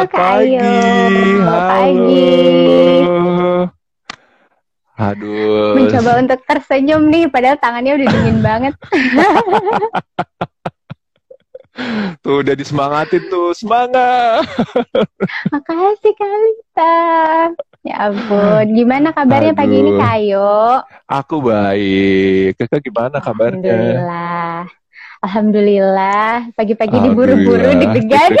Selamat Kak pagi. Selamat Halo. pagi. Aduh. Mencoba untuk tersenyum nih, padahal tangannya udah dingin banget. Tuh udah disemangatin tuh. Semangat. Makasih Kalita. Ya ampun, gimana kabarnya pagi ini Aduh. Ayu? Aku baik. Kakak gimana kabarnya? Alhamdulillah. Alhamdulillah, pagi-pagi diburu-buru deg-degan.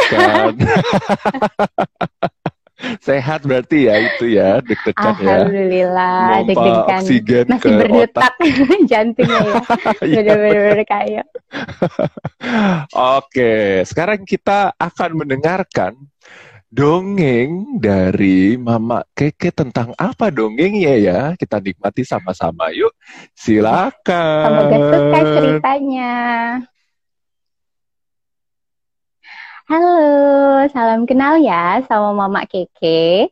Sehat berarti ya itu ya, deg-degan ya. Alhamdulillah, deg-degan. oksigen Masih ke berdetak jantungnya ya. Iya. Bener-bener kayak. Oke, sekarang kita akan mendengarkan dongeng dari Mama Keke tentang apa dongengnya ya? Kita nikmati sama-sama. Yuk, silakan. Semoga suka ceritanya. Halo, salam kenal ya sama Mama Keke.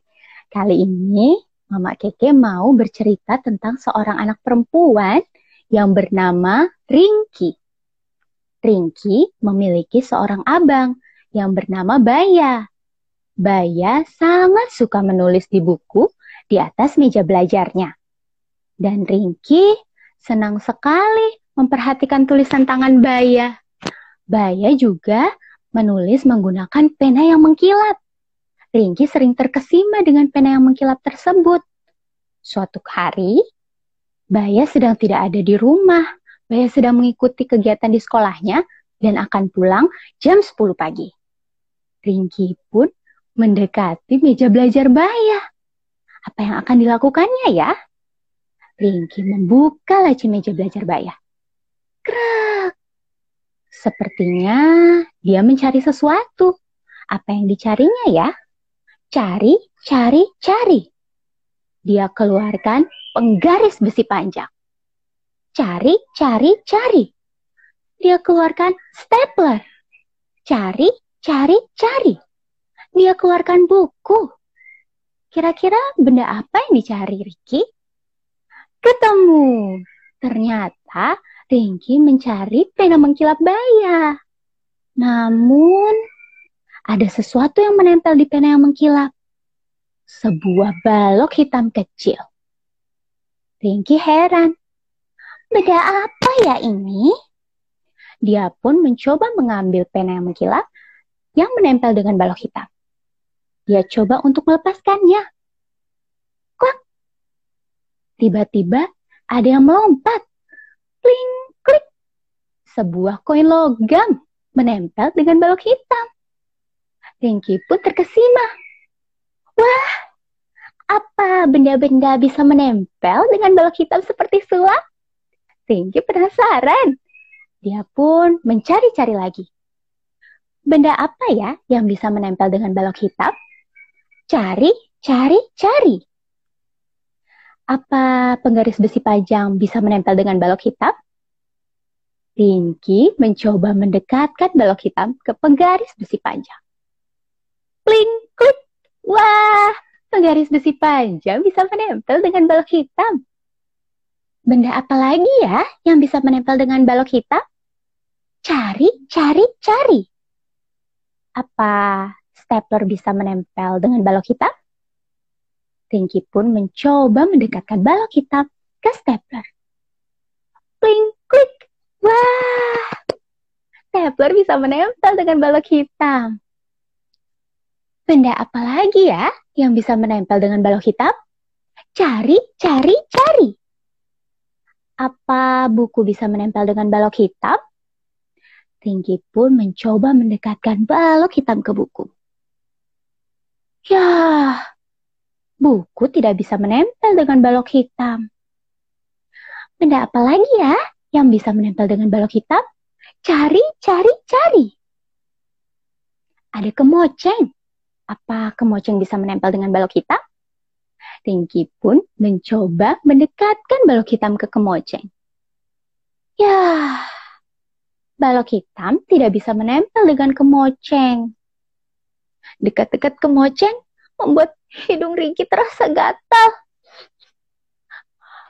Kali ini Mama Keke mau bercerita tentang seorang anak perempuan yang bernama Ringki. Ringki memiliki seorang abang yang bernama Baya. Baya sangat suka menulis di buku di atas meja belajarnya. Dan Ringki senang sekali memperhatikan tulisan tangan Baya. Baya juga menulis menggunakan pena yang mengkilap. Ringki sering terkesima dengan pena yang mengkilap tersebut. Suatu hari, Baya sedang tidak ada di rumah. Baya sedang mengikuti kegiatan di sekolahnya dan akan pulang jam 10 pagi. Ringki pun mendekati meja belajar Baya. Apa yang akan dilakukannya ya? Ringki membuka laci meja belajar Baya. Krak. Sepertinya dia mencari sesuatu. Apa yang dicarinya ya? Cari, cari, cari. Dia keluarkan penggaris besi panjang. Cari, cari, cari. Dia keluarkan stapler. Cari, cari, cari. Dia keluarkan buku. Kira-kira benda apa yang dicari Ricky? Ketemu. Ternyata Ringki mencari pena mengkilap Baya. Namun, ada sesuatu yang menempel di pena yang mengkilap. Sebuah balok hitam kecil. Ringki heran. Beda apa ya ini? Dia pun mencoba mengambil pena yang mengkilap yang menempel dengan balok hitam. Dia coba untuk melepaskannya. Klak. Tiba-tiba ada yang melompat. Kling, klik. Sebuah koin logam menempel dengan balok hitam. Ringki pun terkesima. Wah, apa benda-benda bisa menempel dengan balok hitam seperti sulap? Ringki penasaran. Dia pun mencari-cari lagi. Benda apa ya yang bisa menempel dengan balok hitam? Cari, cari, cari. Apa penggaris besi panjang bisa menempel dengan balok hitam? Ringki mencoba mendekatkan balok hitam ke penggaris besi panjang. Kling, klik. Wah, penggaris besi panjang bisa menempel dengan balok hitam. Benda apa lagi ya yang bisa menempel dengan balok hitam? Cari, cari, cari. Apa stapler bisa menempel dengan balok hitam? Ringki pun mencoba mendekatkan balok hitam ke stapler. Kling, klik. Wah, stapler bisa menempel dengan balok hitam. Benda apa lagi ya yang bisa menempel dengan balok hitam? Cari, cari, cari. Apa buku bisa menempel dengan balok hitam? Ringki pun mencoba mendekatkan balok hitam ke buku. Yah, buku tidak bisa menempel dengan balok hitam. Benda apa lagi ya yang bisa menempel dengan balok hitam? Cari, cari, cari. Ada kemoceng. Apa kemoceng bisa menempel dengan balok hitam? Ringki pun mencoba mendekatkan balok hitam ke kemoceng. Yah, balok hitam tidak bisa menempel dengan kemoceng. Dekat-dekat kemoceng membuat hidung Ringki terasa gatal.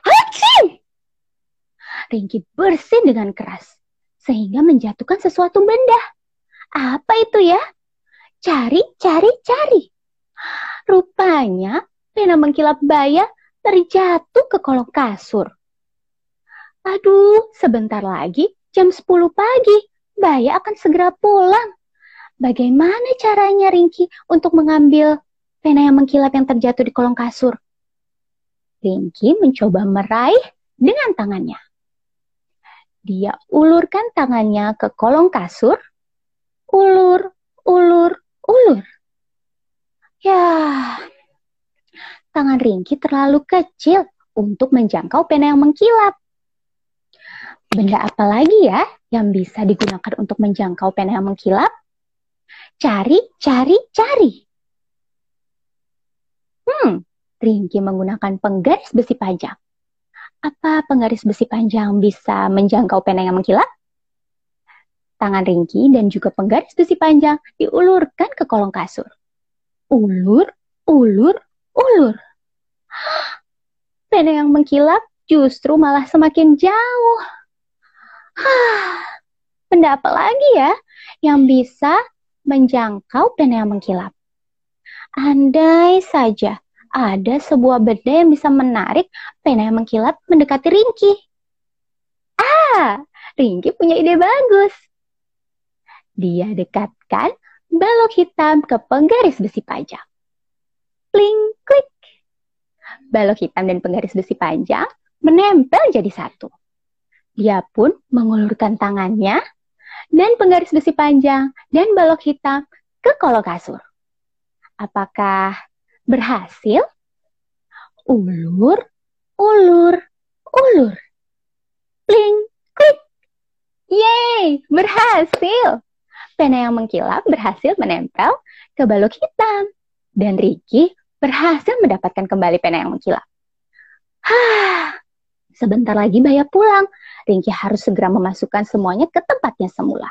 Hacim! Ringki bersin dengan keras, sehingga menjatuhkan sesuatu benda. Apa itu ya? cari, cari, cari. Rupanya pena mengkilap Baya terjatuh ke kolong kasur. Aduh, sebentar lagi jam 10 pagi. Baya akan segera pulang. Bagaimana caranya Ringki untuk mengambil pena yang mengkilap yang terjatuh di kolong kasur? Ringki mencoba meraih dengan tangannya. Dia ulurkan tangannya ke kolong kasur. Ulur, ulur, ulur. Ya, tangan Ringki terlalu kecil untuk menjangkau pena yang mengkilap. Benda apa lagi ya yang bisa digunakan untuk menjangkau pena yang mengkilap? Cari, cari, cari. Hmm, Ringki menggunakan penggaris besi panjang. Apa penggaris besi panjang bisa menjangkau pena yang mengkilap? Tangan Ringki dan juga penggaris besi panjang diulurkan ke kolong kasur. Ulur, ulur, ulur. Pena yang mengkilap justru malah semakin jauh. Benda apa lagi ya yang bisa menjangkau pena yang mengkilap? Andai saja ada sebuah benda yang bisa menarik pena yang mengkilap mendekati Ringki. Ah, Ringki punya ide bagus. Dia dekatkan balok hitam ke penggaris besi panjang. Pling, klik. Balok hitam dan penggaris besi panjang menempel jadi satu. Dia pun mengulurkan tangannya dan penggaris besi panjang dan balok hitam ke kolong kasur. Apakah Berhasil? Ulur, ulur, ulur. Pling, klik. Yeay, berhasil. Pena yang mengkilap berhasil menempel ke balok hitam. Dan Ricky berhasil mendapatkan kembali pena yang mengkilap. Hah, sebentar lagi Baya pulang. Ringki harus segera memasukkan semuanya ke tempatnya semula.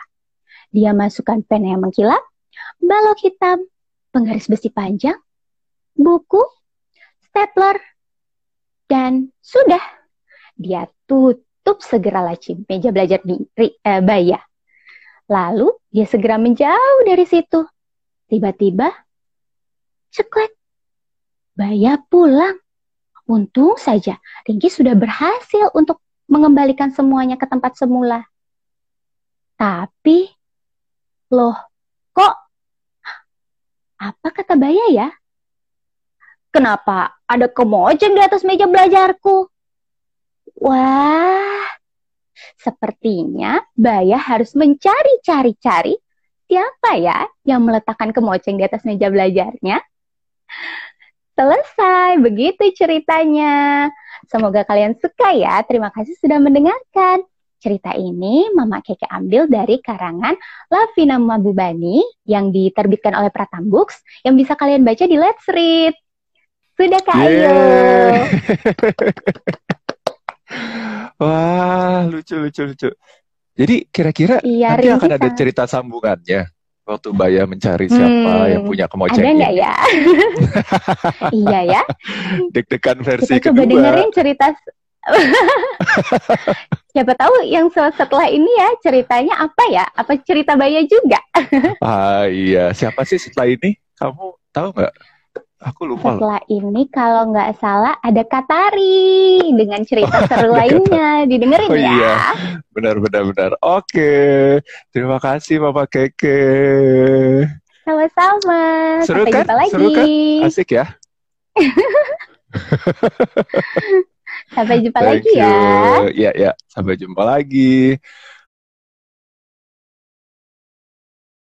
Dia masukkan pena yang mengkilap, balok hitam, penggaris besi panjang, buku, stapler, dan sudah. Dia tutup segera laci meja belajar di eh, Baya. Lalu dia segera menjauh dari situ. Tiba-tiba, ceklek. Baya pulang. Untung saja Ringki sudah berhasil untuk mengembalikan semuanya ke tempat semula. Tapi, loh, kok apa kata Baya ya? Kenapa ada kemoceng di atas meja belajarku? Wah, sepertinya Baya harus mencari-cari-cari siapa ya yang meletakkan kemoceng di atas meja belajarnya. Selesai, begitu ceritanya. Semoga kalian suka ya. Terima kasih sudah mendengarkan. Cerita ini Mama Keke ambil dari karangan Lavina Mabubani yang diterbitkan oleh Pratam Books yang bisa kalian baca di Let's Read. Sudah Kak Ayo. Wah, lucu lucu lucu. Jadi kira-kira iya, nanti akan ada cerita sambungannya waktu Baya mencari siapa hmm, yang punya kemoceng Ada nggak ya? iya ya. Deg-degan versi Kita kedua. coba dengerin cerita. Siapa tahu yang setelah ini ya ceritanya apa ya? Apa cerita Baya juga? ah iya, siapa sih setelah ini? Kamu tahu nggak? Aku lupa. Setelah ini kalau nggak salah ada Katari dengan cerita seru lainnya. Didengerin oh, ya. Iya. Benar benar benar. Oke. Terima kasih Bapak Keke. Sama-sama. Seru Sampai kan? jumpa lagi. Seru kan? Asik ya. Sampai jumpa Thank lagi you. ya. Iya ya. Sampai jumpa lagi.